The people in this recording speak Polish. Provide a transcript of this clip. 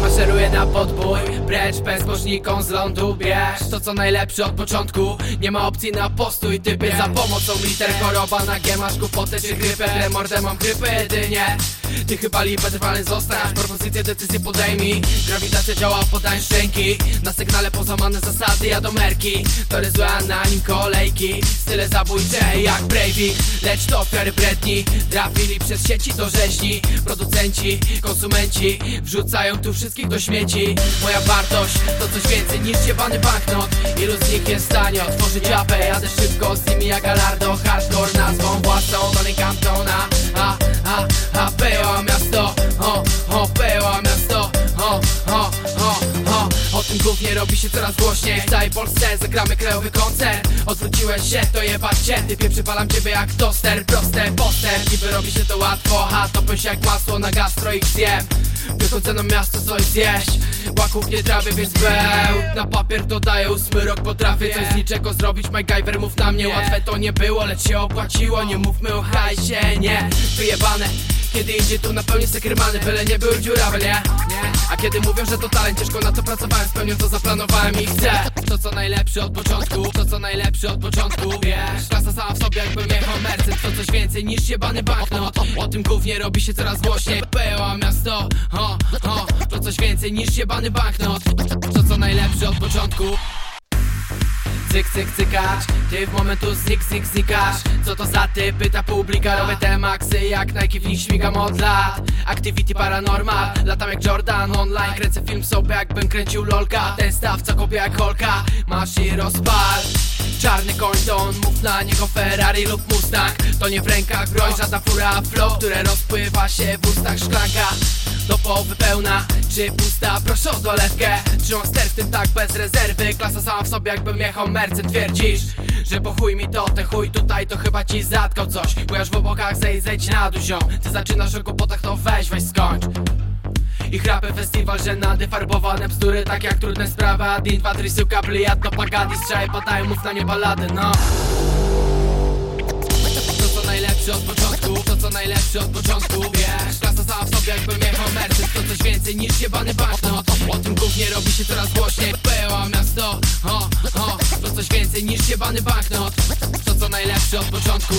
Maszeruję na podbój, precz bezbożnikom z lądu Bierz. To co najlepsze od początku Nie ma opcji na postój, typy Za pomocą liter choroba na Masz głupotę czy grypę, mordę mam grypę jedynie Ty chyba lipę trwany zostać Propozycję, decyzję podejmij. Grawitacja działa, podań szczęki. Na sygnale pozamane zasady jadomerki Tory złe, a na nim kolejki. Style zabójcze jak Breivik Lecz to ofiary bredni Trafili przez sieci do rzeźni. Producenci, konsumenci Wrzucają tu wszystkich do śmieci. Moja wartość to coś więcej niż jebany banknot. Ilu z nich jest w stanie otworzyć apę? Jadę szybko z nimi jak Alardo. Hardcore nazwą własną Tony Cantona a, tym głównie robi się coraz głośniej. W całej Polsce zagramy krajowy koncert. Odwróciłeś się, to jebać cię. Typie przypalam ciebie jak toster. Proste postęp, niby robi się to łatwo. Ha, topię się jak masło na gastro i zjem. Wychodzę na miasto coś zjeść. Łaków nie trawię, więc beł. Na papier dodaję ósmy rok Potrafię coś z niczego zrobić. MacGyver mów na mnie Łatwe to nie było, lecz się opłaciło. Nie mówmy o hajsie, nie. Wyjebane. Kiedy idzie tu na pełni sekrymany Byle nie był dziurawy, nie? Kiedy mówią, że to talent Ciężko na to pracowałem, spełnię to zaplanowałem i chcę. To co najlepsze od początku To co najlepsze od początku Wiesz, klasa sama w sobie jakbym jechał Mercedes To coś więcej niż jebany banknot. O tym głównie robi się coraz głośniej. Peła miasto, ho, ho To coś więcej niż jebany banknot. To co najlepsze od początku Cyk, cyk, cykacz Ty w momentu znik, znik, znikasz. Co to za ty? Pyta publika Robię te maksy jak Nike w nich śmigam od lat. Activity paranormal Latam jak Jordan online Kręcę film sobie jakbym kręcił lolka. Ten staw co kopie jak holka Masz i rozpal Czarny koń to on, mów na niego Ferrari lub Mustang. To nie w rękach broń, żadna fura flow Które rozpływa się w ustach szklanka do połowy pełna, czy pusta? Proszę o dolewkę Trzymam ster w tym tak bez rezerwy? Klasa sama w sobie jakbym jechał mercen Twierdzisz, że po chuj mi to Ten chuj tutaj to chyba ci zatkał coś. Bo w obokach zejdź, zejdź na ziom. Ty zaczynasz o kłopotach to weź, weź skończ i chrapy festiwal, że nady farbowane bzdury Tak jak trudne sprawy, a din, dwa, trzy, suka, blijat do pagadi. Strzaje podają, mów na nie balady, no. To co najlepsze od początku To co najlepsze od początku Wiesz, klasa sama w sobie jakbym jechał Mercedes To coś więcej niż jebany banknot O tym głównie robi się coraz głośniej. Peła miasto, ho, ho. To coś więcej niż jebany banknot To co najlepsze od początku